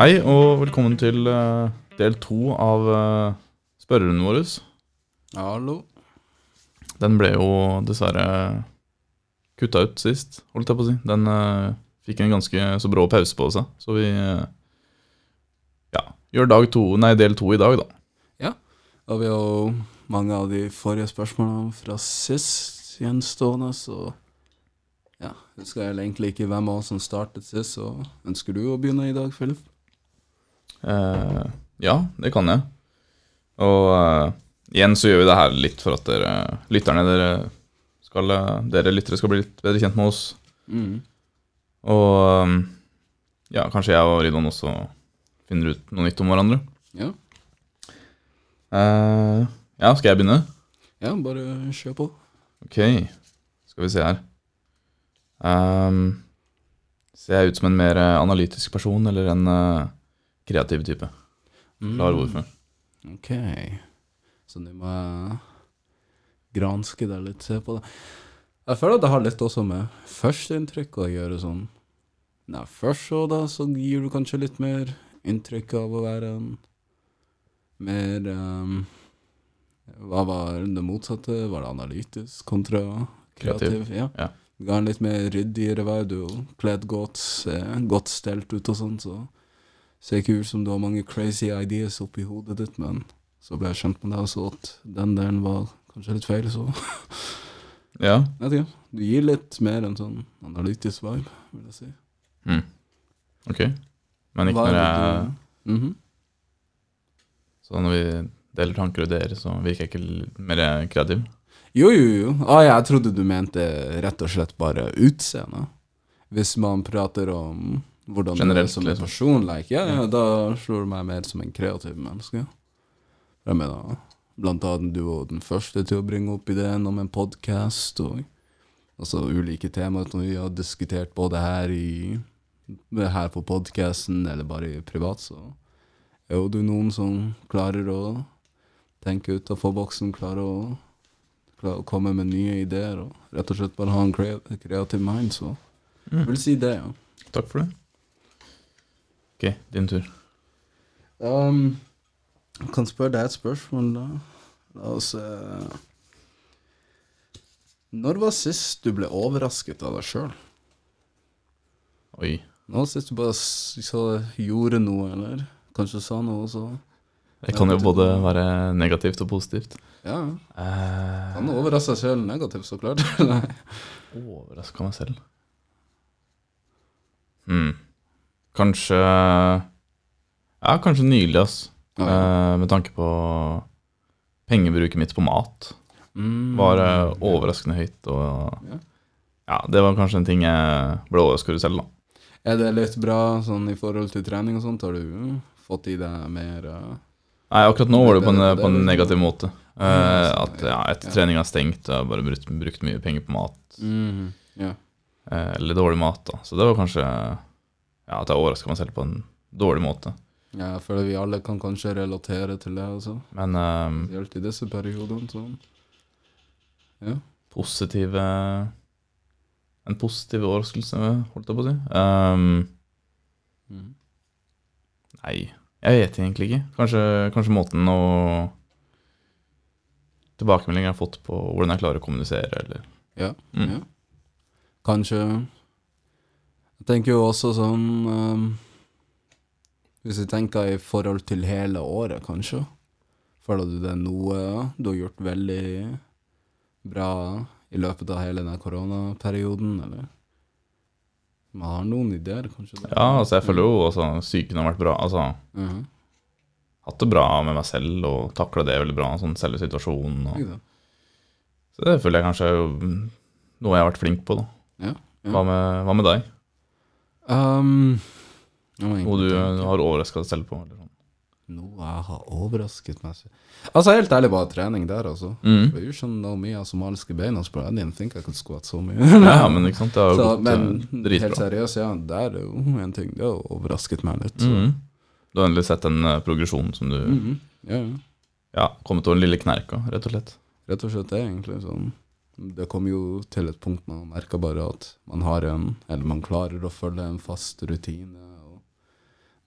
Hei og velkommen til eh, del to av uh, spørrerunden vår. Hallo. Den ble jo dessverre kutta ut sist, holdt jeg på å si. Den eh, fikk en ganske så brå pause på seg, så vi eh, ja, gjør dag to, nei, del to i dag, da. Da har vi jo mange av de forrige spørsmålene fra sist gjenstående, så ja, husker jeg egentlig ikke hvem av oss som startet sist, så ønsker du å begynne i dag, Philip? Eh, ja, det kan jeg. Og uh, igjen så gjør vi det her litt for at dere lytterne dere skal, eh, dere lyttere skal bli litt bedre kjent med oss. Mm. Og um, ja, kanskje jeg og Ridon også finner ut noe nytt om hverandre. Ja. Uh, ja, skal jeg begynne? ja, bare kjør på. Ok, skal vi se her. Um, ser jeg ut som en mer analytisk person eller en eh, kreativ type? Klar hvorfor. Mm. Ok. Så nå må jeg granske deg litt, se på det. Jeg føler at det har litt også med førsteinntrykk å gjøre sånn. Nei, først så da, så gir du kanskje litt mer inntrykk av å være en mer um, Hva var det motsatte? Var det analytisk kontra kreativ? Kreativ, Ja. ja. Du ga en litt mer ryddigere vei. Du er kledd godt, ser godt stelt ut og sånn, så ser ikke ut som du har mange crazy ideas oppi hodet ditt, men så ble jeg kjent med deg og så at den delen var kanskje litt feil, så Ja. jeg vet ikke. Du gir litt mer en sånn analytisk vibe, vil jeg si. Mm. Ok. Men ikke når jeg du- Mhm. Så når vi deler tanker og ideer, så virker jeg ikke mer kreativ. Jo, jo, jo. Ah, jeg trodde du mente rett og slett bare utseende. Hvis man prater om hvordan du er som en person, like, ja, ja, da slår du meg mer som en kreativ menneske. Jeg mener, blant annet du var den første til å bringe opp ideen om en podcast, og altså ulike temaer som vi har diskutert både her i her på podcasten, eller bare i privat, så er jo du noen som klarer å tenke utenfor boksen, klarer å klarer å komme med nye ideer og rett og slett bare ha en kreativ mind, så jeg vil si det, ja. Takk for det. Ok, din tur. Um, jeg kan spørre deg et spørsmål, da. La oss se Når var sist du ble overrasket av deg sjøl? Oi. Var sist du bare så gjorde noe, eller kanskje sa noe, så Det kan jo både være negativt og positivt. Ja, Eh, kan overraske seg selv negativt, så klart. Overraske meg selv. Hmm. Kanskje Ja, kanskje nylig, ass. Ja. Eh, med tanke på pengebruket mitt på mat. Mm. Var eh, overraskende høyt. Og Ja. ja, det var kanskje en ting jeg ble overrasket over selv, da. Er det litt bra sånn i forhold til trening og sånt? Har du mm, fått i deg mer uh, Nei, akkurat nå var det på en, det- på en negativ måte. Uh, at ja, etter ja. treninga er stengt, jeg har bare brukt, brukt mye penger på mat. mm, Ja. Eh, eller dårlig mat, da. Så det var kanskje ja, at jeg overraska meg selv på en dårlig måte. ja, jeg føler vi alle kan kanskje relatere til det, altså. Men eh, Spesielt i disse periodene. Sånn. Ja. positive En positiv overraskelse, holdt jeg på å si. Um, Mm. nei, jeg vet egentlig ikke. Kanskje, kanskje måten å Tilbakemeldinger jeg har fått på hvordan jeg klarer å kommunisere, eller Ja, Mm. ja. Kanskje Jeg tenker jo også sånn um, Hvis vi tenker i forhold til hele året, kanskje. Føler du det er noe du har gjort veldig bra i løpet av hele denne koronaperioden, eller? Man har noen ideer, kanskje? det? Ja, altså jeg føler jo også psyken har vært bra. Altså Mhm. hatt det bra med meg selv og takla det veldig bra, sånn selve situasjonen. Og, så det føler jeg kanskje er jo noe jeg har vært flink på, da. Ja. ja. Hva med, hva med deg? Um, Noe du har overraska deg selv på? Eller sånn. Noe jeg har overrasket meg selv. Altså, helt ærlig, bare trening der, altså. Mm. Er jo sånn know me, altså somaliske bein, altså. I didn't think I could squat så mye. Ja, men ikke sant, det har jo gått eh, dritbra. helt seriøst, ja, det er jo en ting. Det har overrasket meg litt. Mhm. Du har endelig sett den uh, progresjonen som du Mhm. Ja, ja. Ja, kommet over den lille knerka, rett og slett. Rett og slett det, egentlig. Sånn. Det kom jo til et punkt man merka bare at man har en, eller man klarer å følge en fast rutine. Og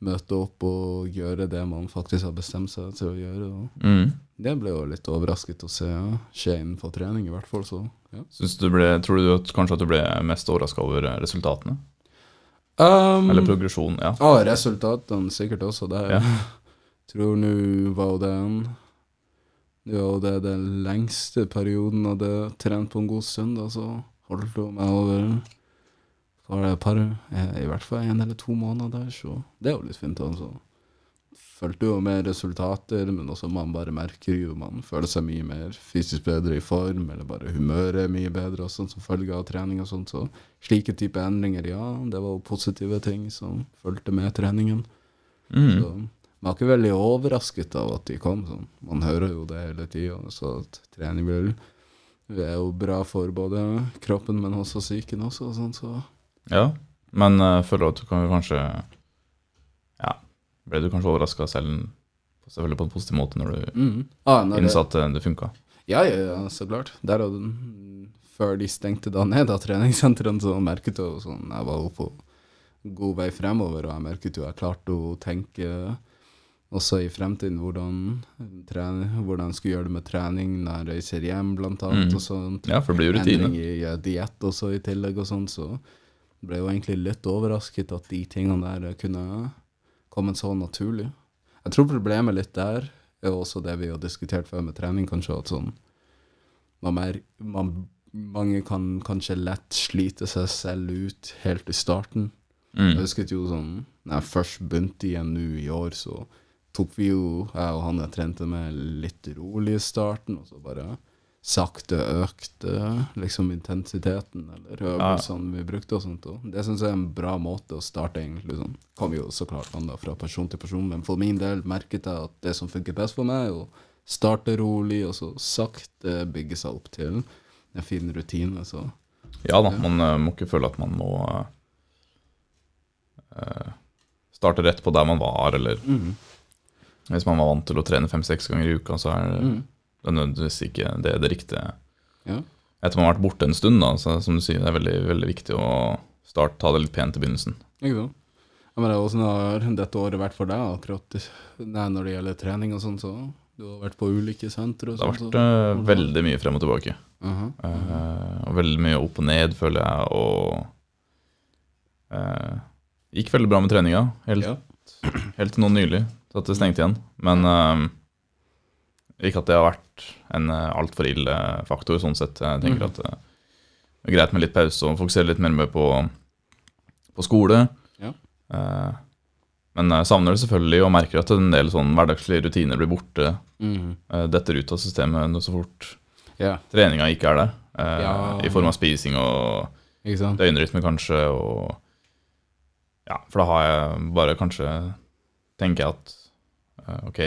møte opp og gjøre det man faktisk har bestemt seg til å gjøre. Mm. det ble jo litt overrasket å se skje innenfor trening, i hvert fall. Så, ja. Du ble, tror du at, kanskje at du ble mest overraska over resultatene? Um, Eller progresjonen? Ja. Ja, resultatene sikkert også. Det Ja. tror nå var det en Det og det den lengste perioden jeg hadde trent på en god stund. Så holdt hun meg over var det et par, eh, i hvert fall en eller to måneder der, så det er jo litt fint. altså. Fulgte jo med resultater, men også man bare merker jo man føler seg mye mer fysisk bedre i form, eller bare humøret er mye bedre og sånn som følge av trening og sånt. Så slike type endringer, ja, det var jo positive ting som fulgte med treningen. Mm. Så man er ikke veldig overrasket av at de kom. Sånn. Man hører jo det hele tida, så at trening vil det er jo bra for både kroppen, men også psyken også. og Sånn, så Ja, men uh, føler at du kan kanskje Ja, ble du kanskje overraska selv, selvfølgelig på en positiv måte, når du mm. ah, når innså at eh, det funka? Ja, ja, ja, så klart. Der og den, før de stengte da ned av treningssentrene, så merket jeg sånn Jeg var jo på god vei fremover, og jeg merket jo jeg klarte å tenke også i fremtiden hvordan, trene, hvordan jeg skulle gjøre det med trening når jeg reiser hjem, blant annet. Mm. og sånt. Ja, for det blir jo rutine. Endring i ja, diett også i tillegg og sånn, så ble jeg jo egentlig litt overrasket at de tingene der kunne kommet så naturlig. Jeg tror problemet litt der er også det vi har diskutert før med trening, kanskje, at sånn man mer, man, Mange kan kanskje lett slite seg selv ut helt i starten. Jeg Mm. husket jo sånn Når jeg først begynte igjen nå i år, så tok vi jo, jeg og han jeg trente med, litt rolig i starten, og så bare sakte økte liksom intensiteten eller øvelsene vi brukte og sånt. Og det syns jeg er en bra måte å starte, egentlig. sånn. Kommer jo så klart an da fra person til person, men for min del merket jeg at det som funker best for meg, er å starte rolig, og så sakte bygge seg opp til en fin rutine. Så Ja da, man uh, må ikke føle at man må uh, starte rett på der man var, eller mm. Hvis man var vant til å trene fem-seks ganger i uka, så er det Mm. nødvendigvis ikke det, det riktige. Ja. Etter man har vært borte en stund, da, så som du sier, det er veldig, veldig viktig å starte, ta det litt pent i begynnelsen. Ikke sant? Ja, men det er Hvordan har dette året vært for deg akkurat nei, når det gjelder trening og sånn? så Du har vært på ulike sentre Det har sånn? vært eh, veldig mye frem og tilbake. Aha. Eh, og veldig mye opp og ned, føler jeg, og uh, Gikk veldig bra med treninga, helt, Ja. helt til nå nylig, til at det stengte igjen. Men eh, ikke at det har vært en uh, altfor ille faktor, sånn sett. Jeg tenker Mhm. at eh, det er greit med litt pause og fokusere litt mer med på, på skole. Ja. Uh, men jeg savner det selvfølgelig og merker at en del sånn hverdagslige rutiner blir borte. Mm. Uh, detter ut av systemet så fort yeah. treninga ikke er der. eh, Ja. I form av spising og døgnrytme, kanskje. Og ja, for da har jeg bare kanskje Tenker jeg at eh, ok,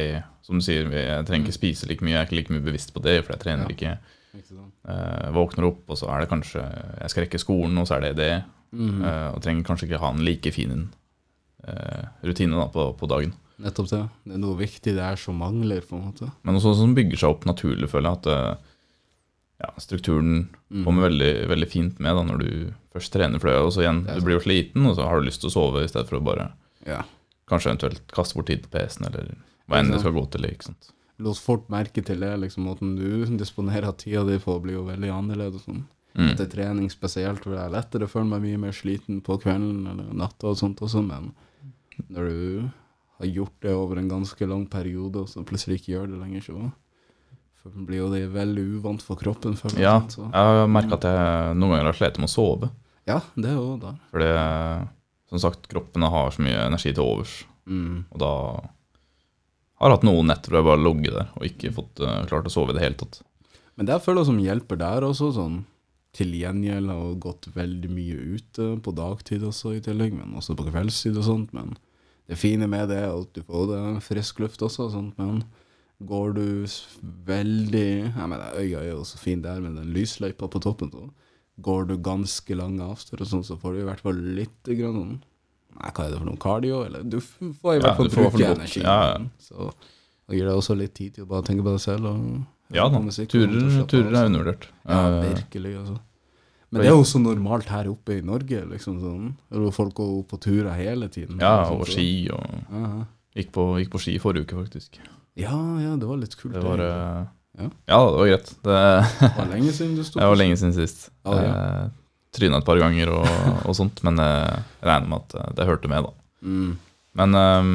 som du sier, jeg trenger ikke spise like mye. Jeg er ikke like mye bevisst på det, for jeg trener Ja. ikke. Uh. Eh, våkner opp, og så er det kanskje Jeg skal rekke skolen, og så er det det. Mm. Uh, og trenger kanskje ikke ha en like fin uh, rutine da, på, på dagen. Nettopp det. Det er noe viktig det er som mangler, på en måte. Men også som bygger seg opp naturlig, føler jeg. At eh, ja, strukturen mm. kommer veldig, veldig fint med da når du først trener. Det er også igjen, du blir jo sliten, og så har du lyst til å sove i stedet for å bare Ja. kanskje eventuelt kaste bort tid på PC-en, eller hva enn det skal gå til. ikke sant? oss fort merke til det, liksom, måten du disponerer tida di på, blir jo veldig annerledes. Sånn. Mm. Etter trening spesielt, hvor det er lettere å føle meg mye mer sliten på kvelden eller natta og sånt også, men når du har gjort det over en ganske lang periode, og så plutselig ikke gjør det lenger, så for- blir jo det veldig uvant for kroppen. For Ja, sånn, så. jeg har merka at jeg noen ganger har slitt med å sove. ja, det er jo da. Fordi, som sagt, kroppen har så mye energi til overs. Mm. Og da har hatt noen netter hvor jeg bare har ligget der og ikke fått uh, klart å sove i det hele tatt. Men det er føler som hjelper der også, sånn til gjengjeld har gått veldig mye ute på dagtid også i tillegg, men også på kveldstid og sånt, men det fine med det er at du får det frisk luft også, og sånt, men går du veldig, jeg mener, øya er jo så fin der med den lysløypa på toppen, så går du ganske lange avstander, sånt, så får du i hvert fall litt grann sånn, nei, hva er det for noe cardio, eller du får i hvert fall bruke energi, så det gir deg også litt tid til å bare tenke på deg selv og Ja da, musikk turer, turer er undervurdert. Ja, Eh, virkelig, altså. Men det er jo så normalt her oppe i Norge, liksom sånn. Folk går på turer hele tiden. Ja, liksom, og ski, og Aha. gikk på, gikk på ski forrige uke, faktisk. Ja, ja, det var litt kult. Det var egentlig. eh, Ja. Ja, det var greit. Det, det var lenge siden du sto det var lenge siden sist. Ja, ja. Eh, Tryna et par ganger og, og sånt, men jeg regner med at eh, det hørte med, da. Mm. Men um,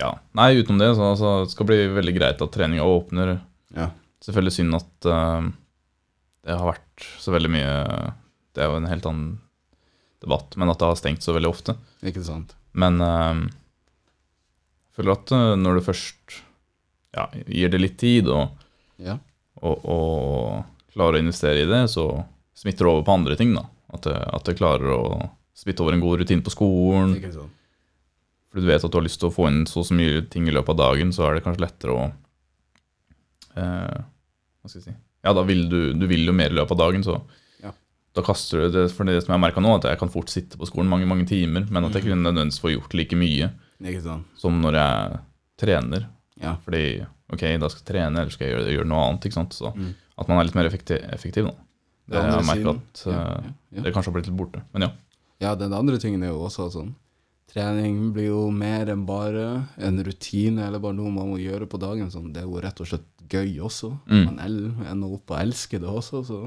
ja. Nei, utenom det, så altså, det skal bli veldig greit at treninga åpner. Ja. Selvfølgelig synd at ehm, det har vært så veldig mye Det er jo en helt annen debatt, men at det har stengt så veldig ofte. Ikke sant? Men ehm, jeg føler at eh, når du først ja, gir det litt tid og, Ja. og, og klarer å investere i det, så smitter over på andre ting. da. At det, at det klarer å smitte over en god rutine på skolen. Sånn. Fordi du vet at du har lyst til å få inn så så mye ting i løpet av dagen, så er det kanskje lettere å eh, Hva skal jeg si Ja, da vil du, du vil jo mer i løpet av dagen, så Ja. da kaster du det For det som jeg merka nå, at jeg kan fort sitte på skolen mange mange timer, men at jeg ikke nødvendigvis får gjort like mye sant? som når jeg trener. Ja. Fordi ok, da skal jeg trene, eller skal jeg gjøre, gjøre noe annet. ikke sant? Så Mm. at man er litt mer effektiv, effektiv nå. Det har jeg merker at eh, ja, ja. det kanskje har blitt litt borte. Men ja. Ja, den andre tingen er jo også sånn Trening blir jo mer enn bare en rutine eller bare noe man må gjøre på dagen. Sånn. Det er jo rett og slett gøy også. Mm. Man ender opp og elsker det også. Så,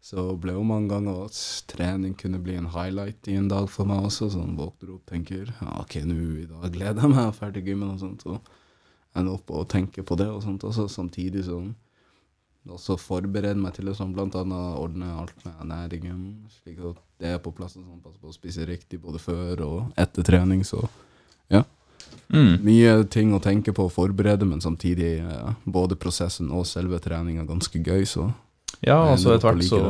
så ble jo mange ganger at trening kunne bli en highlight i en dag for meg også. Sånn våkner opp tenker ja, ok, nå i dag gleder jeg meg ferdig gymmen og sånt. Og ender opp og tenker på det og sånt også, samtidig sånn også forberede meg til det, sånn blant annet ordne alt med ernæringen, slik at det er på plass, og sånn, passe på å spise riktig både før og etter trening, så ja. Mm. Mye ting å tenke på og forberede, men samtidig eh, både prosessen og selve treninga ganske gøy, så Ja, altså etter hvert så,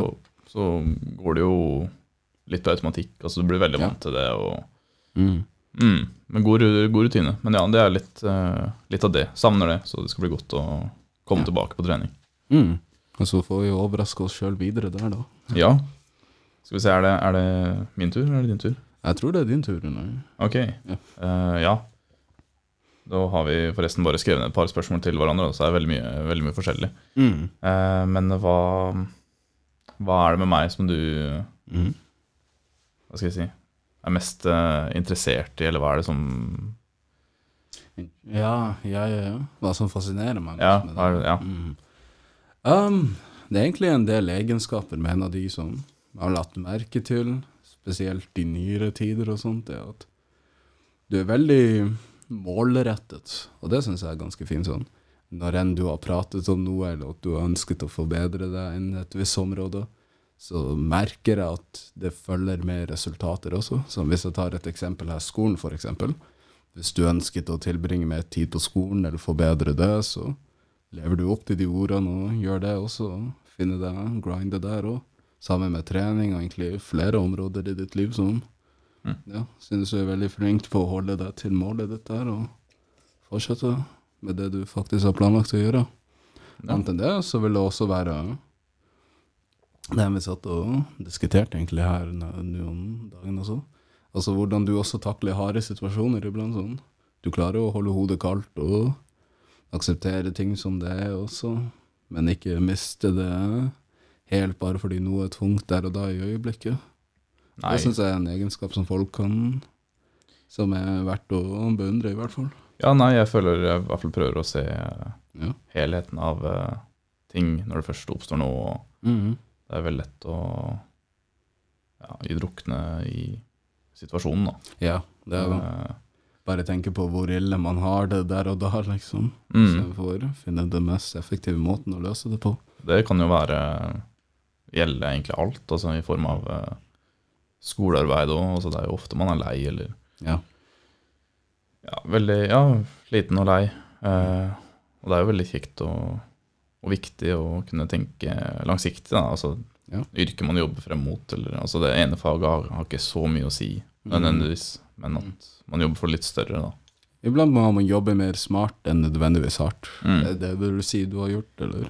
så går det jo litt på automatikk. Altså du blir veldig Ja. vant til det. og mm. mm, Men god, god rutine. Men ja, det er litt, uh, litt av det. Savner det, så det skal bli godt å komme Ja. tilbake på trening. Mm. Og så får vi jo overraske oss sjøl videre der, da. Ja. Skal vi se, er det, er det min tur, eller er det din tur? Jeg tror det er din tur. Nei. Ok. Ja. Uh, ja. Da har vi forresten bare skrevet ned et par spørsmål til hverandre, så er det veldig mye, veldig mye forskjellig. Mm. Uh, men hva, hva er det med meg som du Mm. Hva skal jeg si er mest uh, interessert i, eller hva er det som Ja, jeg, ja, ja. Hva som fascinerer meg. Ja, hva er det- ja. Mm. Um, det er egentlig en del egenskaper med en av de som jeg har latt merke til, spesielt i nyere tider og sånt, er at du er veldig målrettet, og det syns jeg er ganske fint sånn. Når enn du har pratet om noe, eller at du har ønsket å forbedre deg innen et visst område, så merker jeg at det følger med resultater også. Så hvis jeg tar et eksempel her, skolen eksempel. Hvis du ønsket å tilbringe mer tid på skolen, eller forbedre det, så lever du opp til de ordene og gjør det også. finne Finner deg, grinde der òg. Sammen med trening og egentlig flere områder i ditt liv som Mm. ja, synes du er veldig flink på å holde deg til målet ditt der, og fortsette med det du faktisk har planlagt å gjøre. Ja. Annet enn det, så vil det også være det vi satt og diskuterte egentlig her noen dagen også. Altså hvordan du også takler harde situasjoner iblant sånn. Du klarer å holde hodet kaldt og akseptere ting som det er også, men ikke miste det helt bare fordi noe er tungt der og da i øyeblikket. Nei. Det syns jeg er en egenskap som folk kan Som er verdt å beundre, i hvert fall. Ja, nei, jeg føler jeg i hvert fall prøver å se eh, Ja. helheten av uh, ting når det først oppstår noe. og Det er veldig lett å ja, drukne i situasjonen, da. ja det er det. Bare tenke på hvor ille man har det der og da, liksom. mm, Istedenfor å finne den mest effektive måten å løse det på. det kan jo være gjelde egentlig alt, altså i form av eh, skolearbeid òg. Altså, det er jo ofte man er lei eller Ja. ja, veldig ja, sliten og lei. Eh, og det er jo veldig kjekt og, og viktig å kunne tenke langsiktig. Da. Altså, Ja. Yrket man jobber frem mot. Eller, altså, det ene faget har, har ikke så mye å si, nødvendigvis, men at man jobber for litt større. Da. Iblant må man jobbe mer smart enn nødvendigvis hardt. Mm. Det, det vil du si du har gjort, eller?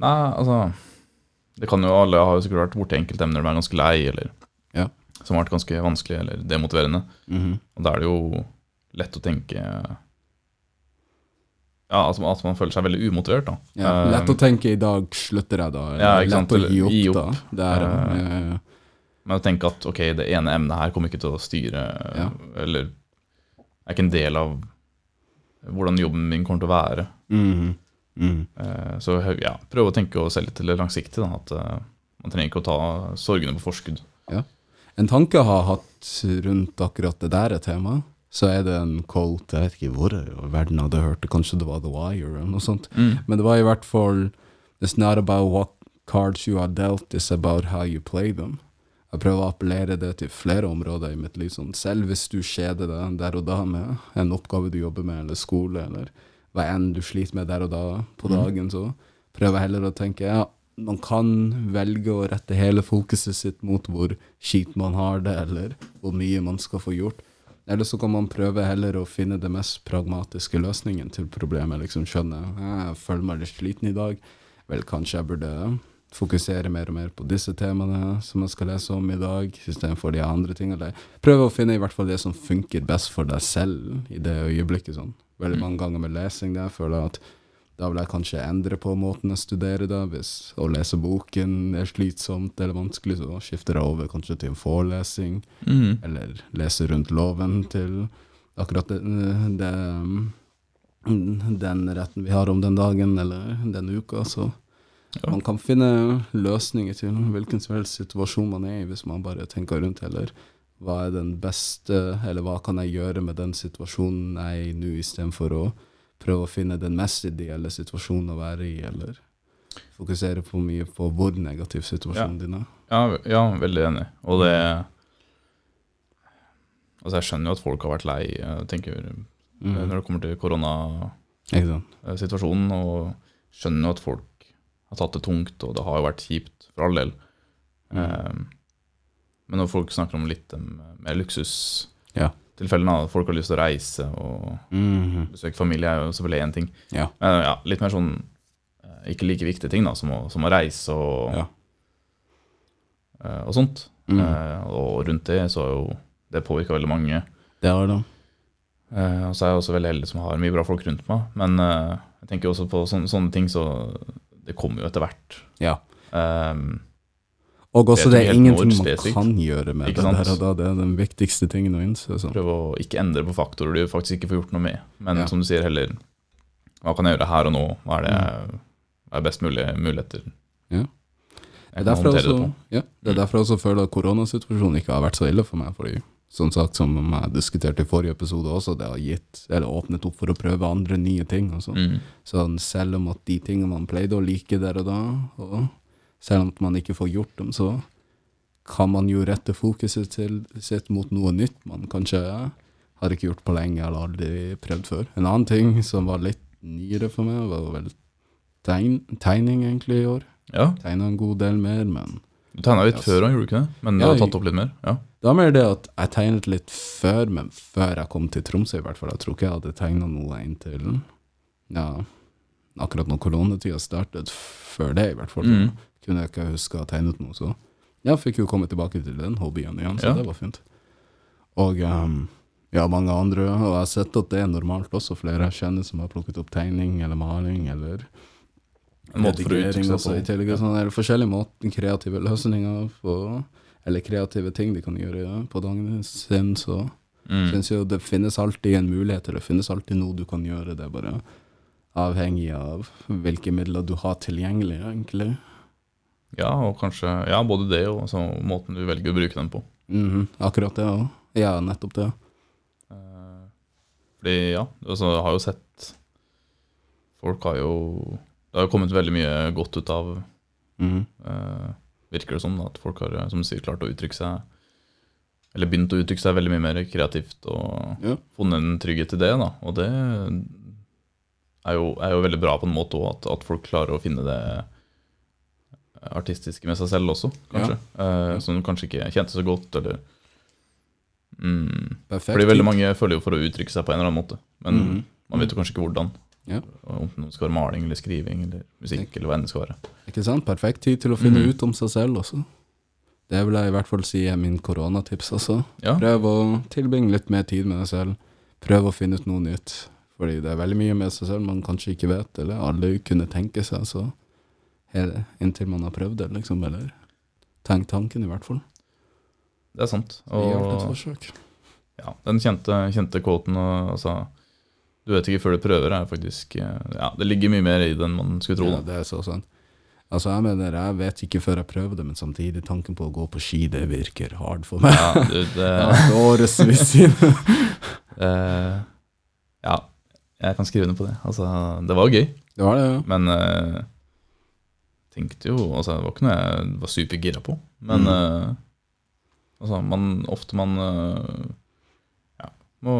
Nei, altså Det kan jo Alle har jo sikkert vært borti enkeltemner de er ganske lei, eller Ja. som har vært ganske vanskelig eller demotiverende. Og da er det jo lett å tenke ja, man- at man føler seg veldig umotivert. da. Ja, lett å tenke 'i dag slutter jeg', da. Eller Ja, lett å gi opp, gi da. opp. Det er, uh. Men å tenke at ok, det ene emnet her kommer ikke til å styre, Ja. eller er ikke en del av hvordan jobben min kommer til å være. Mm. Mhm. Eh, Så ja, prøve å tenke oss selv litt langsiktig. Da, at eh, man trenger ikke å ta sorgene på forskudd. En tanke jeg har hatt rundt akkurat det der temaet, tema, så er det en quote Jeg vet ikke hvor i verden hadde hørt det, kanskje det var The Wire eller noe sånt. Men det var i hvert fall It's not about what cards you are dealt, it's about how you play them. Jeg prøver å appellere det til flere områder i mitt liv. Sånn. Selv hvis du kjeder deg der og da med en oppgave du jobber med, eller skole, eller hva enn du sliter med der og da på dagen, så prøver jeg heller å tenke ja, man kan velge å rette hele fokuset sitt mot hvor kjipt man har det, eller hvor mye man skal få gjort. Eller så kan man prøve heller å finne det mest pragmatiske løsningen til problemet. Liksom skjønne jeg føler meg litt sliten i dag. Vel, kanskje jeg burde fokusere mer og mer på disse temaene som jeg skal lese om i dag, istedenfor de andre tingene. Prøve å finne i hvert fall det som funker best for deg selv i det øyeblikket. Sånn. Veldig mange ganger med lesing der føler jeg at da vil jeg kanskje endre på måten jeg studerer da. Hvis å lese boken er slitsomt eller vanskelig, så skifter jeg over kanskje til en forelesing mm. eller lese rundt loven til akkurat det, det, mm, den retten vi har om den dagen eller den uka. Så Ja. man kan finne løsninger til hvilken som helst situasjon man er i, hvis man bare tenker rundt heller. Hva er den beste, eller hva kan jeg gjøre med den situasjonen jeg er i nå, istedenfor å prøve å finne den mest ideelle situasjonen å være i, eller fokusere for mye på hvor negativ situasjonen din er. Ja, ja, veldig enig. Og det Altså, jeg skjønner jo at folk har vært lei, jeg tenker, Mm. når det kommer til koronasituasjonen, og skjønner jo at folk har tatt det tungt, og det har jo vært kjipt, for all del. Mm. Eh, men når folk snakker om litt um, mer luksustilfellene, Ja. folk har lyst til å reise og Mhm. besøke familie, er jo selvfølgelig én ting. Ja. Men ja, litt mer sånn eh, ikke like viktige ting, da, som å, som å reise og, Ja. eh, og sånt. Mm. Eh, og rundt det så er jo det påvirka veldig mange. Det har det. Eh, og så er jeg også veldig heldig som har mye bra folk rundt meg. Men eh, jeg tenker også på sånne, sånne ting, så det kommer jo etter hvert. Ja. Um, Og også Det er det er ingenting man spesifikt. kan gjøre med Ikke det sant? der og da. Det er den viktigste tingen å innse. Sånn. prøve å ikke endre på faktorer du faktisk ikke får gjort noe med. Men Ja. som du sier, heller hva kan jeg gjøre her og nå? Hva er det hva er best mulig muligheter? Ja. Jeg Det kan håndtere jeg det også, på. ja, det er derfor jeg også føler at koronasituasjonen ikke har vært så ille for meg. Fordi, som sagt, som jeg diskuterte i forrige episode også, det har gitt, eller åpnet opp for å prøve andre nye ting. Og sånn. Mm. Så selv om at de tingene man pleide å like der og da, og selv om at man ikke får gjort dem, så kan man jo rette fokuset til, sitt mot noe nytt man kanskje har ikke gjort på lenge eller aldri prøvd før. En annen ting som var litt nyere for meg, var vel tegn, tegning egentlig i år. Ja, Tegna en god del mer, men du tegna litt Yes. før òg, gjorde du ikke det? Men du har tatt opp litt mer? Ja. Det var mer det at jeg tegnet litt før, men før jeg kom til Tromsø i hvert fall. Jeg tror ikke jeg hadde tegna noe inntil ja, akkurat når koronatida startet. Før det, i hvert fall. Mm. Kunne jeg ikke huske å ha tegnet noe, så jeg fikk jo komme tilbake til den hobbyen igjen, så Ja. det var fint. Og um, ja, mange andre, og jeg har sett at det er normalt også. Flere jeg kjenner som har plukket opp tegning eller maling eller redigering også i seg på. Sånn, eller forskjellige måter, kreative løsninger på, eller kreative ting de kan gjøre på dagen sin. Så Mm. syns jo det finnes alltid en mulighet, eller det finnes alltid noe du kan gjøre. Det er bare avhengig av hvilke midler du har tilgjengelig, egentlig. Ja, og kanskje Ja, både det og altså, måten du velger å bruke den på. Mhm, akkurat det òg. Ja, nettopp det. Eh, Fordi, ja, altså, jeg har jo sett Folk har jo Det har jo kommet veldig mye godt ut av Mhm. eh, Virker det som da, at folk har eh, som sier, klart å uttrykke seg Eller begynt å uttrykke seg veldig mye mer kreativt og Ja. funnet en trygghet i det. da Og det er jo, er jo veldig bra på en måte òg, at, at folk klarer å finne det artistiske med seg selv også, kanskje. Eh, som kanskje ikke kjente så godt, eller mm, Perfekt. fordi veldig mange føler jo for å uttrykke seg på en eller annen måte, men mm. man vet jo kanskje ikke hvordan. Ja. Om det skal være maling eller skriving eller musikk eller hva enn det skal være. Ikke sant? Perfekt tid til å finne mm. ut om seg selv også. Det vil jeg i hvert fall si er min koronatips også. Ja, Prøv å tilbringe litt mer tid med deg selv. Prøv å finne ut noe nytt. Fordi det er veldig mye med seg selv man kanskje ikke vet, eller alle kunne tenke seg, så hele, inntil man har prøvd det, liksom, eller tenkt tanken, i hvert fall. Det er sant. Så gjør et forsøk. ja, den kjente, kjente quoten og, altså Du vet ikke før du prøver, er faktisk eh, Ja, det ligger mye mer i det enn man skulle tro. Ja, det er så sant. Altså, jeg mener, jeg vet ikke før jeg prøver det, men samtidig, tanken på å gå på ski, det virker hard for meg. Ja, du, det, årevis siden. uh, ja, jeg kan skrive under på det. Altså, det var gøy, Det var det, ja. men uh, tenkte jo altså, Det var ikke noe jeg var supergira på. Men Mm. uh, altså, man, ofte man uh, ja, må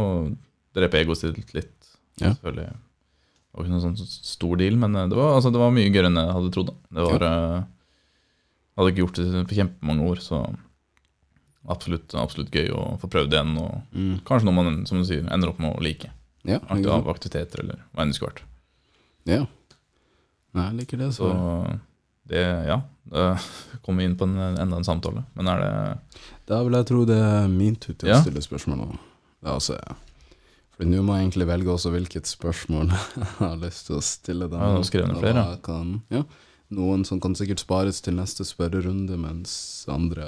drepe egoet sitt litt. Ja. Selvfølgelig. Det var ikke noen sånn stor deal, men eh, det var, altså, det var mye gøyere enn jeg hadde trodd. Det var, ja. jeg hadde ikke gjort det på kjempemange år, så absolutt, absolutt gøy å få prøvd igjen. Og Mm. kanskje noe man som du sier, ender opp med å like. Ja, Aktiv, aktiviteter eller hva enn det skulle vært. ja. Nei, jeg liker det. Så Så. det, ja. Da kommer vi inn på en, enda en samtale. Men er det Da vil jeg tro det er min tur til Ja. å stille spørsmål nå. La oss se. For nå må jeg egentlig velge også hvilket spørsmål jeg har lyst til å stille. dem. Ja, nå har skrevet flere. Kan, ja. Noen som kan sikkert spares til neste spørrerunde, mens andre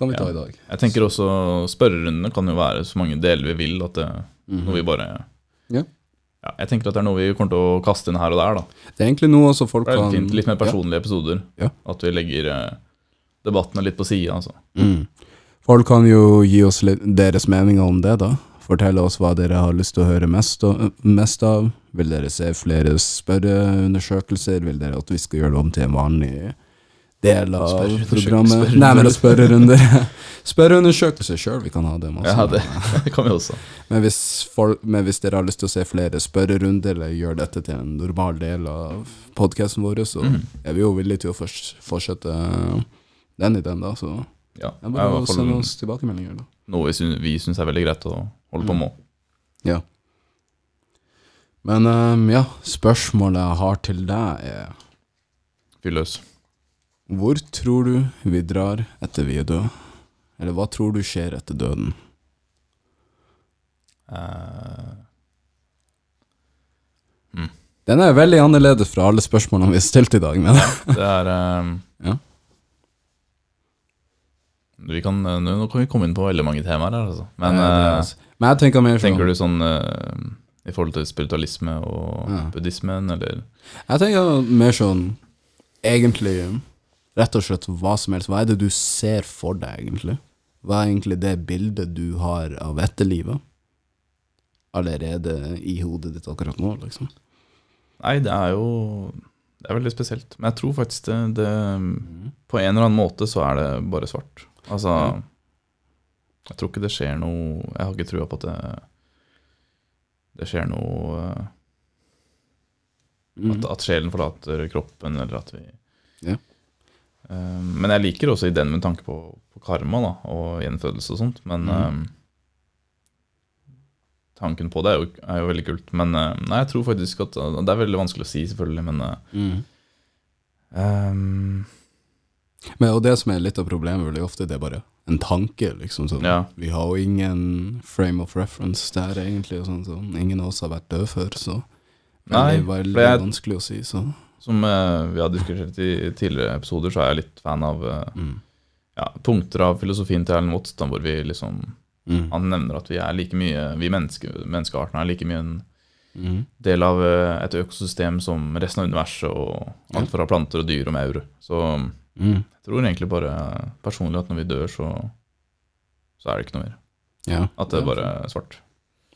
kan vi ta Ja. i dag. Jeg tenker også spørrerundene kan jo være så mange deler vi vil at det Mhm. noe vi bare Ja. Ja, jeg tenker at det er noe vi kommer til å kaste inn her og der. da Det er egentlig noe også folk Det er kan fint, Litt mer personlige episoder. Ja. At vi legger eh, debattene litt på sida. Altså. Mm. Folk kan jo gi oss deres meninger om det, da. Fortelle oss hva dere har lyst til å høre mest, og, mest av. Vil dere se flere spørreundersøkelser? Vil dere at vi skal gjøre det om til en vanlig del av programmet? Nei, men spørrerunder. Spørreundersøkelser sjøl, vi kan ha det. Masse. Ja, det, det kan vi også. Men hvis, folk, men hvis dere har lyst til å se flere spørrerunder, eller gjøre dette til en normal del av podkasten vår, så mm. er vi jo villige til å fortsette den ideen, da. Så Ja, det er bare å sende oss tilbakemeldinger, da. Noe vi syns, er veldig greit å holde på Mm. med. Ja. Men um, ja, spørsmålet jeg har til deg er Fyr løs. Hvor tror du vi drar etter vi er døde? Eller hva tror du skjer etter døden? Eh, Den er veldig annerledes fra alle spørsmålene vi har stilt i dag, men det er um... Ja. Vi kan, eh, nå kan vi komme inn på veldig mange temaer her, altså. Men Ja, det altså- Men jeg tenker mer sånn tenker du sånn uh, i forhold til spiritualisme og Ja. buddhismen, eller Jeg tenker mer sånn Egentlig Rett og slett hva som helst. Hva er det du ser for deg, egentlig? Hva er egentlig det bildet du har av etterlivet? Allerede i hodet ditt akkurat nå, liksom? Nei, det er jo Det er veldig spesielt. Men jeg tror faktisk det, det På en eller annen måte så er det bare svart. Altså mm. Jeg tror ikke det skjer noe Jeg har ikke trua på at det Det skjer noe Mm. At, at sjelen forlater kroppen, eller at vi Ja. um, Men jeg liker også ideen med tanke på, på karma da, og gjenfødelse og sånt. Men mm. um, tanken på det er jo, er jo veldig kult. Men nei, jeg tror faktisk at Det er veldig vanskelig å si, selvfølgelig, men Mm. ehm, Men og det som er litt av problemet, veldig ofte, det er bare en tanke, liksom. Sånn. Ja. Vi har jo ingen frame of reference der, egentlig. og Sånn, sånn. Ingen av oss har vært døde før, så Nei, det er veldig jeg- vanskelig å si, så Som uh, vi har diskutert i tidligere episoder, så er jeg litt fan av uh, mm. ja, punkter av filosofien til Erlend Watts, hvor vi liksom Mm. Han nevner at vi er like mye Vi menneske, menneskearten er like mye en Mm. del av eh, et økosystem som resten av universet, og alt fra planter og dyr og maur. Så Mm. jeg tror egentlig bare personlig at når vi dør, så, så er det ikke noe mer. Ja. At det er er bare svart.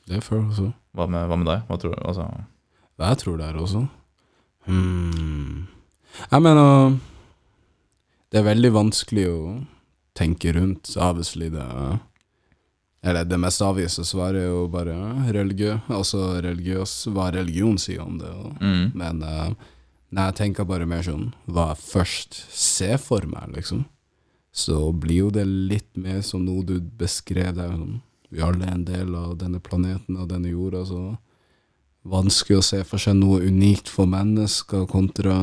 Det føler jeg også. Hva med, hva med deg? Hva tror du? Altså, Hva jeg tror det er også? Hmm. Jeg mener Det er veldig vanskelig å tenke rundt, obviously. Det, eller det mest avvise svaret er jo bare religiø, altså religiøs, hva religion sier om det. Mm, Men eh, når jeg tenker bare mer sånn hva jeg først ser for meg, liksom, så blir jo det litt mer som noe du beskrev der. Sånn. Vi alle er en del av denne planeten og denne jorda, så vanskelig å se for seg noe unikt for mennesker kontra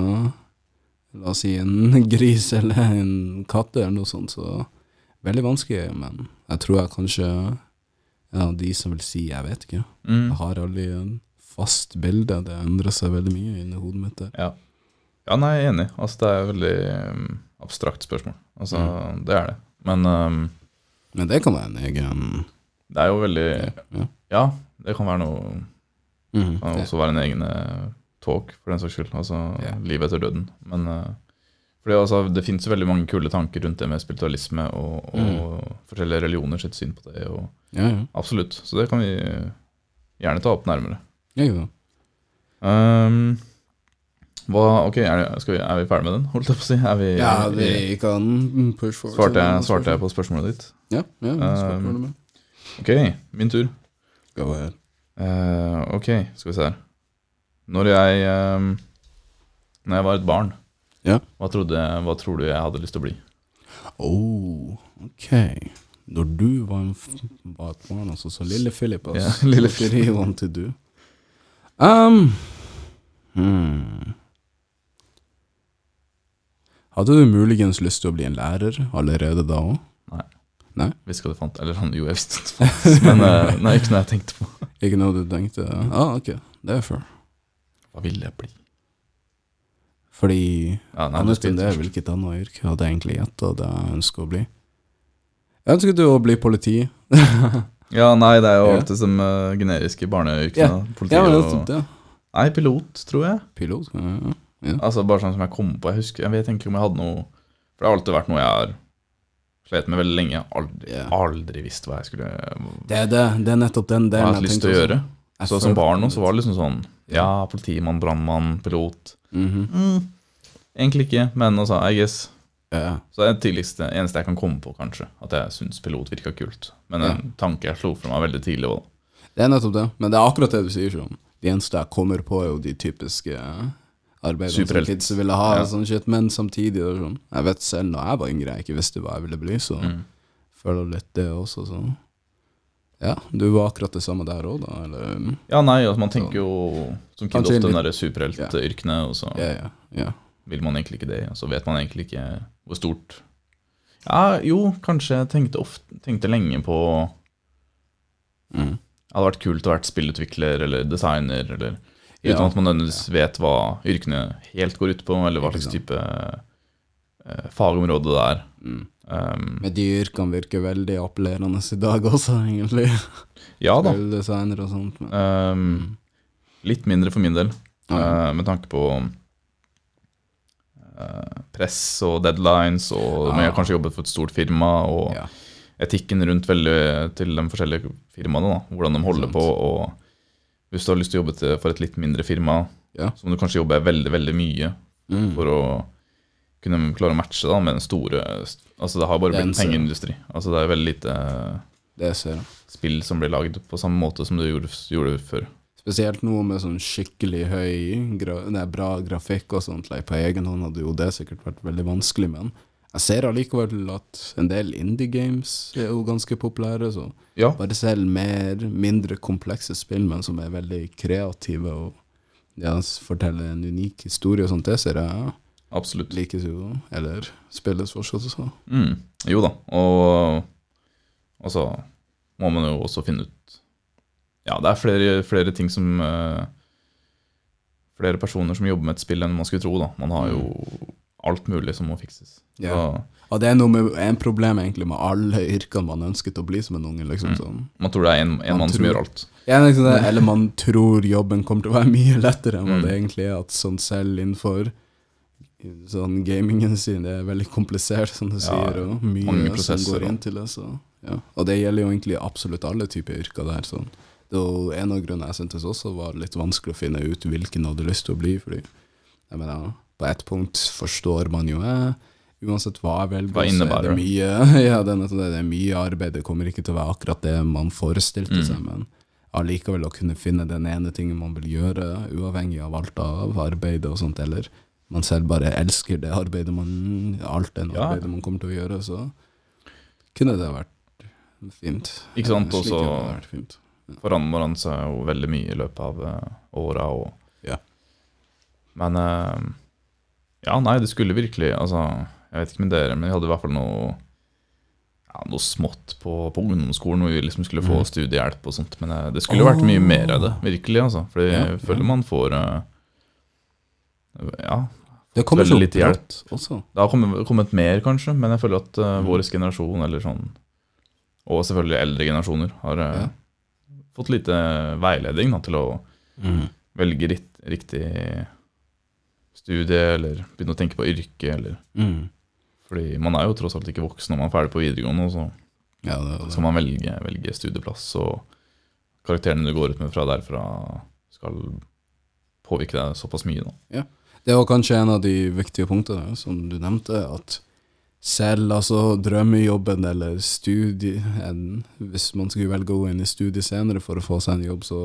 la oss si en gris eller en katt eller noe sånt. Så veldig vanskelig, men jeg tror jeg kanskje ja, de som vil si jeg vet ikke. Mm. Jeg har aldri en fast bilde. Det endrer seg veldig mye inni hodet mitt. Ja. ja, nei, jeg er enig. Altså, det er et veldig um, abstrakt spørsmål. Altså, Det er det. Men um, Men det kan være en egen det er jo veldig ja. Ja, det kan være noe mm. Kan også være en egen eh, talk, for den saks skyld. Altså yeah. livet etter døden. Men uh, fordi altså, det fins veldig mange kule tanker rundt det med spiritualisme og, og forskjellige religioner sitt syn på det. Og, Ja, ja. absolutt. Så det kan vi gjerne ta opp nærmere. Ja, jo. Um, hva, ok, er, det, skal vi, er vi ferdig med den? Holdt jeg på å si? Er vi, ja, vi kan push forward. svarte, jeg, svarte jeg på spørsmålet ditt? Ja, ja, Um, med. Ok, min tur. Go ahead. Uh, ok, skal vi se her. Når jeg um, Når jeg var et barn, Ja. hva, trodde, hva tror du jeg hadde lyst til å bli? Oh, ok. Når du var, en f var et barn, altså, så lille Philip, altså. yeah. lille What did he want to do? Um, hmm. Hadde du muligens lyst til å bli en lærer allerede da òg? Visste hva du fant. Eller han, jo, jeg visste det fantes, men eh, nei, ikke noe jeg tenkte på. Ikke noe du tenkte ah, ok, det er fair. Hva ville jeg bli? Fordi Ja, nei, annet enn det, hvilket annet yrke hadde jeg egentlig gjetta det jeg ønsker å bli? Jeg ønsket jo å bli politi. Ja, nei, det er jo Ja. alltid som uh, generiske barneyrkene. Politi Ja, og det. Nei, pilot, tror jeg. Pilot? Ja, ja. Altså Bare sånn som jeg kom på. Jeg husker, jeg vet ikke om jeg hadde noe For det har alltid vært noe jeg har slet med veldig lenge. Aldri, yeah. aldri visst hva jeg skulle Det er det. Det er nettopp den delen jeg har hadde lyst til å gjøre. Så som barn nå, så var det liksom sånn Ja, politimann, brannmann, pilot. Mhm. Mm, egentlig ikke, men altså, I guess. Ja. Så det er det tidligste, eneste jeg kan komme på, kanskje. At jeg syns pilot virka kult. Men en tanke jeg slo for meg veldig tidlig òg. Det er nettopp det. Men det er akkurat det du sier. Sånn. De eneste jeg kommer på, er jo de typiske arbeidene som kids ville ha. Ja. Sånn shit. Men samtidig sånn. Jeg vet selv når jeg var yngre jeg ikke visste hva jeg ville bli, så Mm. føler litt det også. Så. Ja, du var akkurat det samme der òg, da? Eller? Ja, nei, altså, man tenker jo som kid ofte litt- de der superheltyrkene, og så Ja, ja. ja. Vil man egentlig ikke det. Og så vet man egentlig ikke hvor stort Ja, jo, kanskje jeg tenkte, ofte, tenkte lenge på Mm. Det hadde vært kult å være spillutvikler eller designer, eller uten Ja, at man nødvendigvis vet hva yrkene helt går ut på, eller hva slags type eh, fagområde det er. Mm. Um, Men de yrkene virker veldig appellerende i dag også, egentlig. ja da. Spilldesigner og sånt. Men. Um, litt mindre for min del, Ja. eh, med tanke på press og deadlines, og men jeg har kanskje jobbet for et stort firma, og ja. etikken rundt veldig til de forskjellige firmaene, da, hvordan de holder på. og Hvis du har lyst til å jobbe for et litt mindre firma, Ja. så må du kanskje jobbe veldig veldig mye Mm. for å kunne klare å matche da, med den store Altså Det har bare blitt pengeindustri. Altså Det er veldig lite Det ser spill som blir lagd på samme måte som det gjorde, gjorde før. Spesielt noe med sånn skikkelig høy, gra nei, bra grafikk og sånt. Like, på egen hånd hadde jo det sikkert vært veldig vanskelig, men jeg ser allikevel at en del indie games er jo ganske populære. Så Ja, bare selv mer, mindre komplekse spill, men som er veldig kreative og ja, forteller en unik historie og sånt, det ser jeg absolutt. likes jo, eller spilles fortsatt så. Mm, jo da, og, og så må man jo også finne ut Ja, det er flere, flere ting som uh, Flere personer som jobber med et spill enn man skulle tro. da Man har jo alt mulig som må fikses. Ja. Så Og det er noe med, en problem egentlig med alle yrkene man ønsket å bli som en unge. liksom Mm. sånn. Man tror det er en, en Man mann som gjør alt. Ja, liksom det, eller man tror jobben kommer til å være mye lettere enn hva Mm. det egentlig er. At sånn selv innenfor sånn gamingen sin, det er veldig komplisert, som du Ja, sier, og mye som går inn til det. Så, ja. Og det gjelder jo egentlig absolutt alle typer yrker der. Sånn. Var en av grunnene jeg syntes også var litt vanskelig å finne ut hvilken jeg hadde lyst til å bli. Fordi jeg mener, på ett punkt forstår man jo jeg, Uansett hva jeg velger, så er det mye, ja, det, er mye arbeid. Det kommer ikke til å være akkurat det man forestilte Mm. seg, men allikevel å kunne finne den ene tingen man vil gjøre, uavhengig av alt av arbeidet og sånt, eller man selv bare elsker det arbeidet man Alt det Ja. arbeidet man kommer til å gjøre, så kunne det vært fint. Ikke sant, Slik også- det vært så er jo veldig mye i løpet av uh, åra. Og... Ja. Men uh, Ja, nei, det skulle virkelig Altså, jeg vet ikke med dere, men jeg hadde i hvert fall noe ja, noe smått på, på ungdomsskolen hvor vi liksom skulle få mm. studiehjelp og sånt. Men eh, det skulle jo vært mye mer av det, virkelig. altså. Fordi Ja, jeg føler man får uh, Ja, Det kommer Veldig lite hjelp. også. det har kommet, kommet mer, kanskje, men jeg føler at uh, mm. vår generasjon, eller sånn Og selvfølgelig eldre generasjoner, har uh, Ja. Fått lite veiledning da, til å Mm. velge ritt, riktig studie, eller begynne å tenke på yrke, eller Mm. Fordi man er jo tross alt ikke voksen når man er ferdig på videregående, så Ja, det det. skal man velge, velge studieplass, og karakterene du går ut med fra derfra, skal påvirke deg såpass mye. Da. Det var kanskje en av de viktige punktene som du nevnte, at selv altså drømmejobben eller studie en, Hvis man skulle velge å gå inn i studiet senere for å få seg en jobb, så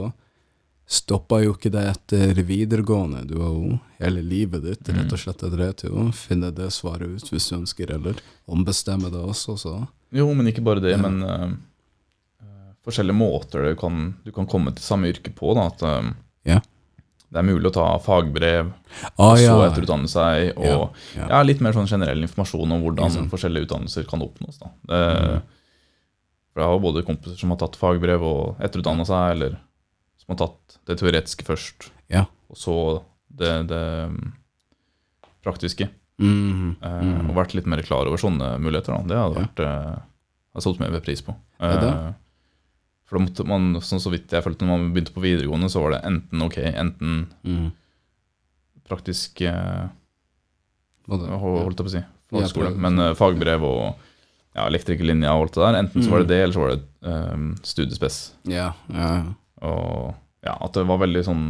stoppa jo ikke det etter videregående. Du har jo hele livet ditt rett og slett etter det til å finne det svaret ut hvis du ønsker, eller ombestemme det også, så Jo, men ikke bare det, Ja. men eh, forskjellige måter du kan, du kan komme til samme yrke på. Da, at uh, Ja. Det er mulig å ta fagbrev, Ah, og så ja. etterutdanne seg, og Ja, ja. litt mer sånn generell informasjon om hvordan liksom. forskjellige utdannelser kan oppnås. Da. Det, mm. For jeg har både kompiser som har tatt fagbrev og etterutdanna seg, eller som har tatt det teoretiske først, Ja. og så det, det mm, praktiske. Mm. eh, mhm. Og vært litt mer klar over sånne muligheter. Da. Det hadde vært jeg har satt mer pris på. Ja, det. For da måtte man, sånn så vidt jeg følte når man begynte på videregående, så var det enten ok, enten mm. praktisk eh, holdt jeg på å si, fagskole, men eh, fagbrev og ja, elektrikerlinja og alt det der. Enten så var det Mm. det, eller så var det eh, studiespes. Ja, ja, ja. Og ja, at det var veldig sånn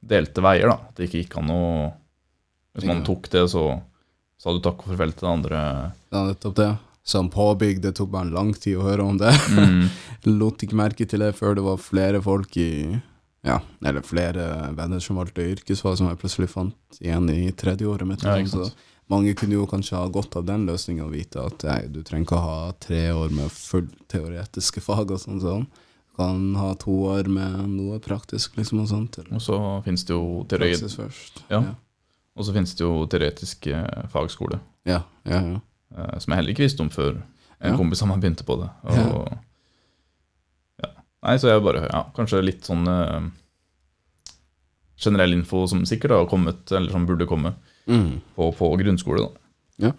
delte veier, da. At det ikke gikk an å Hvis man tok det, så sa du takk og farvel til det andre. Ja, nettopp det. Som påbygg, det tok bare lang tid å høre om det. Mm. Lot ikke merke til det før det var flere folk i Ja, eller flere venner som valgte yrkesfag, som jeg plutselig fant igjen i tredje året mitt. Ja, liksom. så mange kunne jo kanskje ha godt av den løsninga og vite at nei, du trenger ikke å ha tre år med full teoretiske fag og sånn. sånn. Du kan ha to år med noe praktisk, liksom, og sånt. Eller Og så finnes det jo teori, praksis først. Ja. ja. og så finnes det jo teoretisk fagskole, Ja, ja, ja. Eh, som jeg heller ikke visste om før en Ja. kompis av meg begynte på det. Og, ja. Nei, så jeg bare, ja, kanskje litt sånn eh, generell info som sikkert har kommet, eller som burde komme, Mm. på, på grunnskole, da.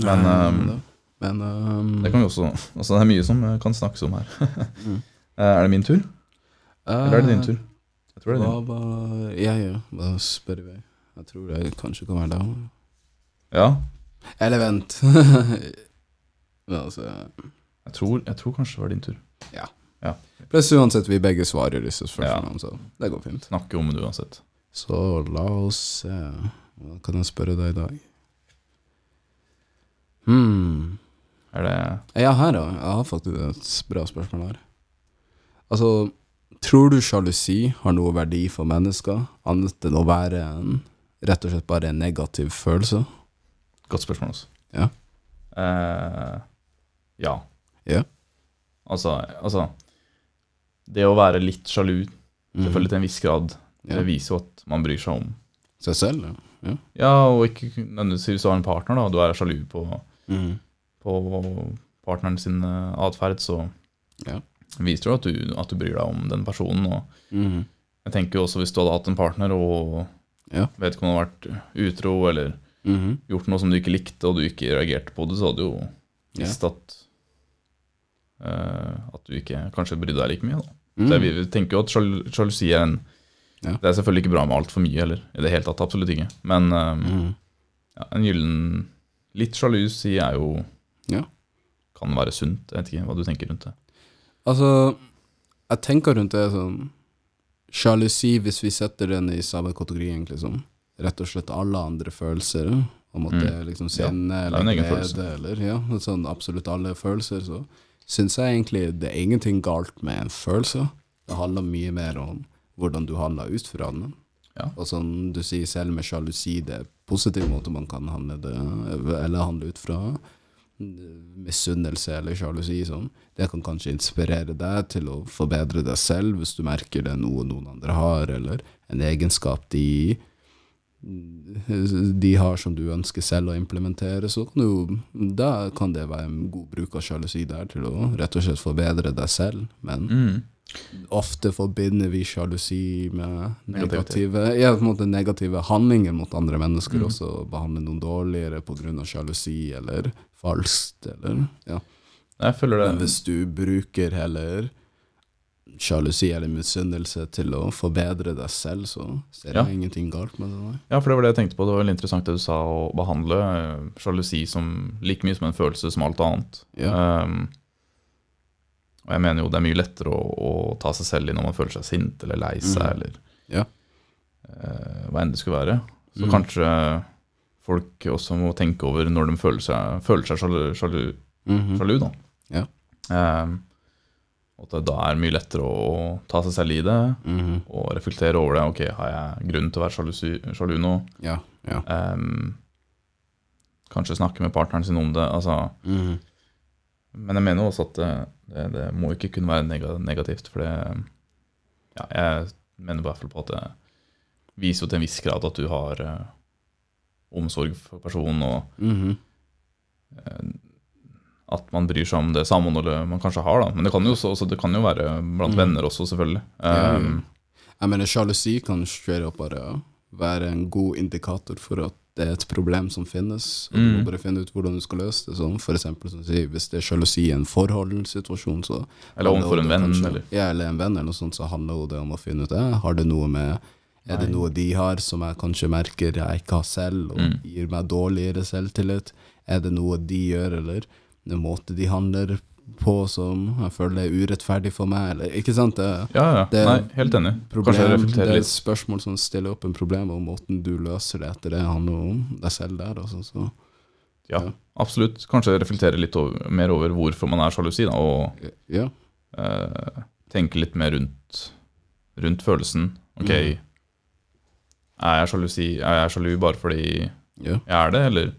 Men, Eh, ehm, men um, Det kan vi også, altså det er mye som kan snakkes om her. Mm. Er det min tur? Eller er det din tur? Jeg tror det er din. Ja, ja, Da spør vi? Jeg tror det kanskje kan være deg. Ja, Eller vent. Men altså jeg tror, jeg tror kanskje det var din tur. Ja Pluss uansett, vi begge svarer disse spørsmålene, Ja. så det går fint. Snakker om det uansett. Så la oss se Hva kan jeg spørre deg i dag? Hmm. Er det Ja, her da. Jeg har faktisk et bra spørsmål her. Altså, tror du sjalusi har noe verdi for mennesker, annet enn å være en rett og slett bare en negativ følelse? Godt spørsmål, altså. Ja. Eh, ja. Ja. Altså, altså Det å være litt sjalu, Mhm. selvfølgelig til en viss grad, det viser jo at man bryr seg om Seg selv, ja. ja. Og ikke nødvendigvis hvis du har en partner, da, og du er sjalu på, mm. på partneren sin eh, atferd, så Ja. viser det at du, at du bryr deg om den personen. Og mm. jeg tenker jo også hvis du hadde hatt en partner og Ja. vedkommende hadde vært utro eller Mhm. gjort noe som du ikke likte, og du ikke reagerte på det, så hadde du jo visst visst at uh, at du ikke kanskje brydde deg like mye. Da. Mhm. Så jeg, vi tenker jo at sjalusi er en Ja. Det er selvfølgelig ikke bra med altfor mye heller. I det hele tatt, absolutt ikke. Men um, mm. ja, en gyllen Litt sjalusi er jo Ja. Kan være sunt. Jeg vet ikke hva du tenker rundt det. Altså, jeg tenker rundt det sånn Sjalusi, hvis vi setter den i samme kategori, egentlig, som rett og slett alle andre følelser, om at Mm. det er liksom Ja, sinne er eller glede, eller ja, sånn absolutt alle følelser, så syns jeg egentlig det er ingenting galt med en følelse. Det handler mye mer om hvordan du handler ut fra den. Ja. Og som du sier selv med sjalusi, det er positiv måte man kan handle det, eller handle ut fra misunnelse eller sjalusi. Sånn. Det kan kanskje inspirere deg til å forbedre deg selv hvis du merker det er noe noen andre har, eller en egenskap de de har som du ønsker selv å implementere, så kan du Da kan det være en god bruk av sjalusi der til å rett og slett forbedre deg selv. Men Mm. ofte forbinder vi sjalusi med negative, ja, negative handlinger mot andre mennesker, Mm. også behandle noen dårligere pga. sjalusi eller falskt, eller ja. Jeg føler Men hvis du bruker heller sjalusi eller misunnelse til å forbedre deg selv, så ser Ja. ingenting galt med det. Nei. Ja, for det var det jeg tenkte på. Det var veldig interessant det du sa, å behandle eh, sjalusi som like mye som en følelse som alt annet. Ja. Um, og jeg mener jo det er mye lettere å, å ta seg selv i når man føler seg sint eller lei seg, mm. eller Ja. uh, hva enn det skulle være. Så mm. kanskje folk også må tenke over når de føler seg, føler seg sjalu, sjalu, -hmm. sjalu da. Ja. Um, at det da er mye lettere å ta seg selv i det, Mhm. og reflektere over det. Ok, har jeg grunn til å være sjalu, nå? Ja. ja. Um, kanskje snakke med partneren sin om det. Altså, Mhm. men jeg mener også at det, det, det må ikke kunne være negativt. For det ja, Jeg mener i hvert fall på at det viser jo til en viss grad at du har uh, omsorg for personen, og Mhm. eh, at man bryr seg om det samholdet man kanskje har. da Men det kan jo, også, også, det kan jo være blant Mhm. venner også, selvfølgelig. Um, ja. Jeg mener, sjalusi kan straight up bare være en god indikator for at det er et problem som finnes, og du Mm. må bare finne ut hvordan du skal løse det. Sånn, for eksempel, sånn, hvis det er sjalusi i en forholdssituasjon, så eller overfor en venn, kanskje- eller Ja, eller en venn, eller noe sånt, så handler det om å finne ut det. Har det noe med Er det noe de har som jeg kanskje merker jeg ikke har selv, og Mm. gir meg dårligere selvtillit? Er det noe de gjør, eller en måte de handler på som jeg føler er urettferdig for meg, eller Ikke sant? Det, Ja, ja. Det- Nei, helt enig. problem, det er et spørsmål som stiller opp en problem, og måten du løser det etter det, handler om deg selv der. Også, så. Ja, Ja. absolutt. Kanskje reflektere litt over, mer over hvorfor man er sjalusi, da, og Ja. eh, tenke litt mer rundt, rundt følelsen. Ok, Mm. er jeg sjalusi, er jeg sjalu bare fordi Ja. jeg er det, eller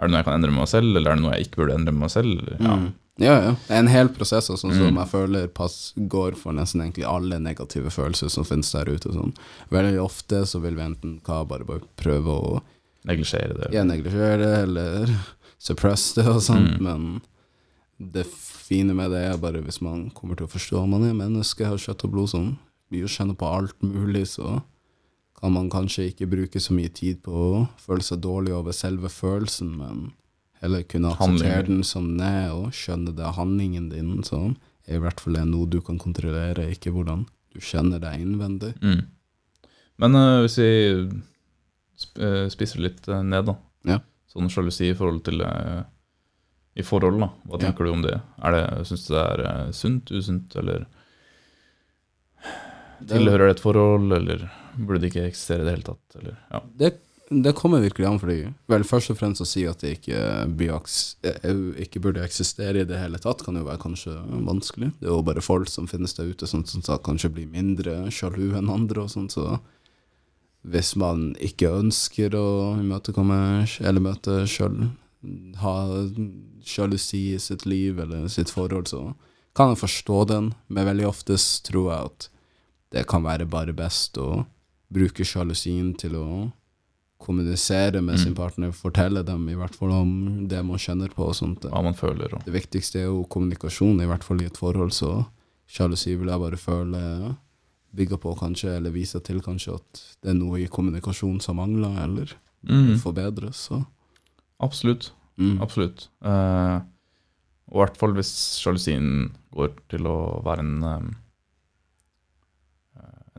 er det noe jeg kan endre med meg selv, eller er det noe jeg ikke burde endre med meg selv? Ja. Mm. ja, ja. Det er en hel prosess altså, som Mm. jeg føler pass, går for nesten egentlig alle negative følelser som finnes der ute. Sånn. Veldig ofte så vil vi enten hva, bare, bare prøve å Neglisjere det. ja, neglisjere det, eller suppress det og sånt, Mm. men det fine med det er bare hvis man kommer til å forstå at man er menneske, har kjøtt og blod som blir å kjenner på alt mulig, så kan man kanskje ikke bruke så mye tid på å føle seg dårlig over selve følelsen, men heller kunne akseptere den som den er, og skjønne det er handlingen din som er i hvert fall er noe du kan kontrollere, ikke hvordan du kjenner deg innvendig. Mm. Men uh, hvis vi sp eh, litt eh, ned, da. Ja. Sånn sjalusi i forhold til uh, I forhold, da. Hva Ja. tenker du om det? Er det Syns du det er sunt, usunt, eller tilhører det et forhold, eller burde det ikke eksistere i det hele tatt? Eller, ja. Det, det kommer virkelig an, fordi vel, først og fremst å si at det ikke, aks- eh, ikke burde eksistere i det hele tatt, kan jo være kanskje vanskelig. Det er jo bare folk som finnes der ute som, som kanskje blir mindre sjalu enn andre, og sånt, så hvis man ikke ønsker å imøtekomme eller møte sjøl, ha sjalusi i sitt liv eller sitt forhold, så kan jeg forstå den, men veldig oftest tror jeg at det kan være bare best å bruke sjalusien til å kommunisere med Mm. sin partner, fortelle dem i hvert fall om det man kjenner på og sånt. Hva man føler og Det viktigste er jo kommunikasjon, i hvert fall i et forhold, så sjalusi vil jeg bare føle bygge på kanskje, eller vise til kanskje at det er noe i kommunikasjon som mangler, eller mm, forbedres, så Absolutt. mm. Absolutt. Eh, og i hvert fall hvis sjalusien går til å være en eh,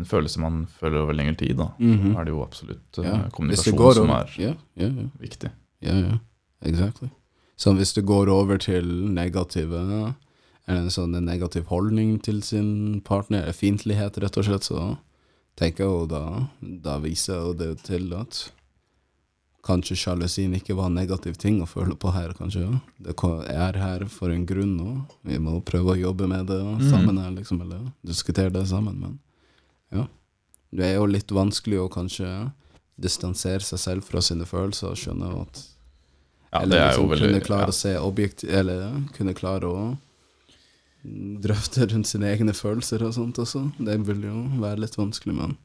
En følelse man føler over lengre tid, da. så er det jo absolutt eh, Ja, kommunikasjon går som er Ja, ja, ja. viktig. Ja, ja, exactly. Så hvis det går over til negative, eller en sånn en negativ holdning til sin partner, eller fiendtlighet rett og slett, så tenker jeg jo da, da viser jo det til at kanskje sjalusien ikke var en negativ ting å føle på her, kanskje. Det er her for en grunn, nå. vi må prøve å jobbe med det Mm. sammen her, liksom, eller diskutere det sammen, men ja. Det er jo litt vanskelig å kanskje distansere seg selv fra sine følelser og skjønne at Ja, eller er liksom veldig kunne klare ja. å se objekt Eller kunne klare å drøfte rundt sine egne følelser og sånt også. Det vil jo være litt vanskelig, men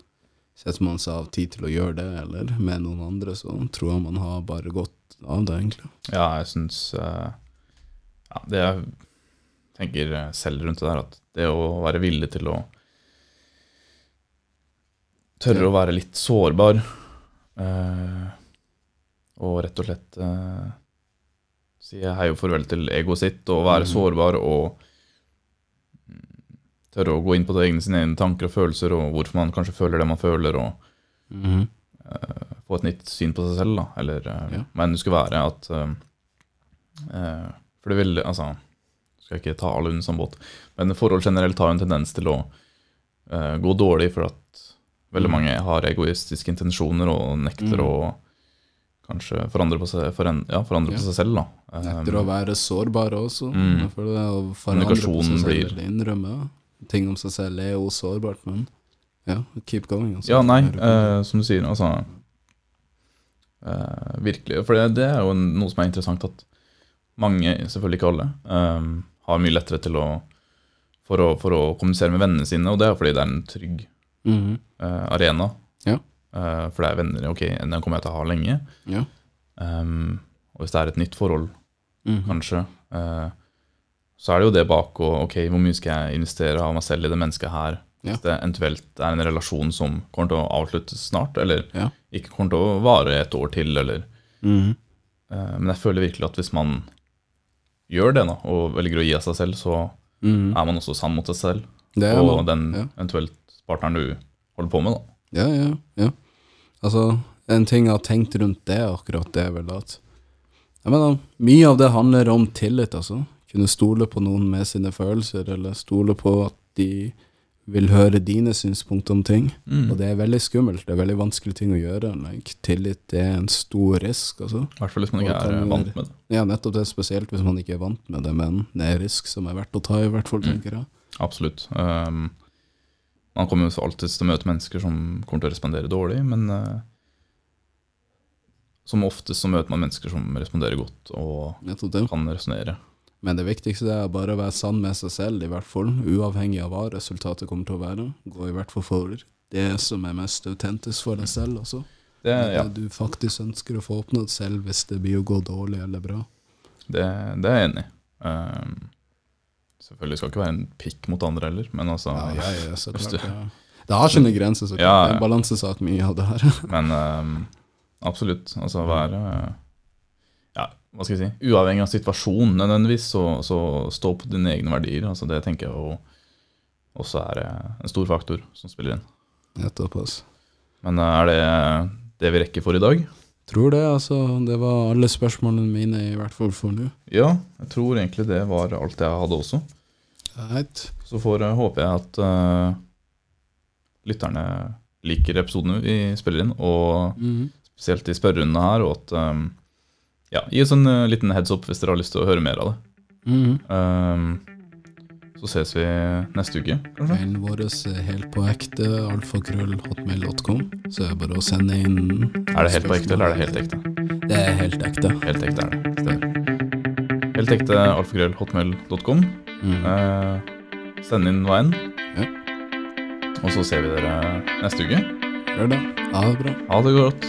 setter man seg av tid til å gjøre det, eller med noen andre, så tror jeg man har bare godt av det, egentlig. Ja, jeg syns eh, ja, Det jeg tenker selv rundt det der, at det å være villig til å Tørre å være litt sårbar, eh, og rett og slett eh, si hei og farvel til egoet sitt, og være mm. sårbar og mm, tørre å gå inn på egne, sine egne tanker og følelser, og hvorfor man kanskje føler det man føler, og mm. eh, få et nytt syn på seg selv, da. Eller Ja. hva enn det skulle være. At, for det vil Altså, skal jeg ikke ta alle under samme båt, men forhold generelt har jo en tendens til å eh, gå dårlig for at veldig Mm. mange har egoistiske intensjoner og nekter Mm. å kanskje forandre på seg, foren, ja, forandre Ja. på seg selv, da. Nekter å være sårbare også. Mm. Det å forandre på seg selv blir- eller innrømme ting om seg selv er jo sårbart, men ja, keep going. Altså. Ja, nei, eh, som du sier, altså eh, Virkelig. For det, det er jo noe som er interessant, at mange, selvfølgelig ikke alle, eh, har mye lettere til å for, å for å kommunisere med vennene sine, og det er fordi det er en trygg Eh, arena. Ja. Eh, for det er venner ok, den kommer jeg til å ha lenge. Ja. Um, og hvis det er et nytt forhold, mm. kanskje, uh, så er det jo det bak og ok, hvor mye skal jeg investere av meg selv i det mennesket her? Ja. Hvis det eventuelt er en relasjon som kommer til å avsluttes snart, eller Ja. ikke kommer til å vare et år til, eller mm. uh, Men jeg føler virkelig at hvis man gjør det, da, og velger å gi av seg selv, så mm. er man også sann mot seg selv og man. den ja. eventuelt partneren du holder på med, da. Ja, ja, ja. Altså, en ting jeg har tenkt rundt det, akkurat det, er vel at Jeg mener, mye av det handler om tillit, altså. Kunne stole på noen med sine følelser, eller stole på at de vil høre dine synspunkter om ting. Mm. Og det er veldig skummelt. Det er veldig vanskelig ting å gjøre. Like, tillit er en stor risk, altså. I hvert fall hvis man ikke er vant med det. Ja, nettopp det, spesielt hvis man ikke er vant med det, men det er risk som er verdt å ta, i hvert fall, Mm. tenker jeg. Absolutt. Um, man kommer jo alltid til å møte mennesker som kommer til å respondere dårlig, men uh, som oftest så møter man mennesker som responderer godt og kan resonnere. Men det viktigste er bare å være sann med seg selv, i hvert fall. Uavhengig av hva resultatet kommer til å være. Gå i hvert fall for det som er mest autentisk for deg selv også. Det, ja, Det du faktisk ønsker å få oppnådd selv, hvis det blir å gå dårlig eller bra. det, det er jeg enig i. Um, selvfølgelig skal det ikke være en pikk mot andre heller, men altså Ja, ja, ja, så klart. Ja. Det har sine grenser, så klart. Ja, Det er ja. en balansesak, mye av det her. Men um, absolutt. Altså være Ja, hva skal jeg si Uavhengig av situasjonen nødvendigvis, så, så stå på dine egne verdier. Altså Det tenker jeg også er eh, en stor faktor som spiller inn. Nettopp, altså. Men eh, er det det vi rekker for i dag? Tror det, altså. Det var alle spørsmålene mine, i hvert fall for nå. Ja, jeg tror egentlig det var alt jeg hadde også. Right. Så får jeg håper jeg at uh, lytterne liker episodene vi spiller inn, og mm. spesielt i spørrerundene her, og at um, ja, gi oss en uh, liten heads up hvis dere har lyst til å høre mer av det. Mm. Um, så ses vi neste uke, kanskje. Mailen vår er helt på ekte, alfakrøllhotmail.com. Så er det bare å sende inn Er det helt på ekte, eller er det helt ekte? Det er helt ekte. Helt ekte er det. Stemmer. Helt ekte alfakrøll.hotmail.com. Mm. Eh, send inn veien. Ja. Og så ser vi dere neste uke. Gjør det. Ha det bra. Ha det godt.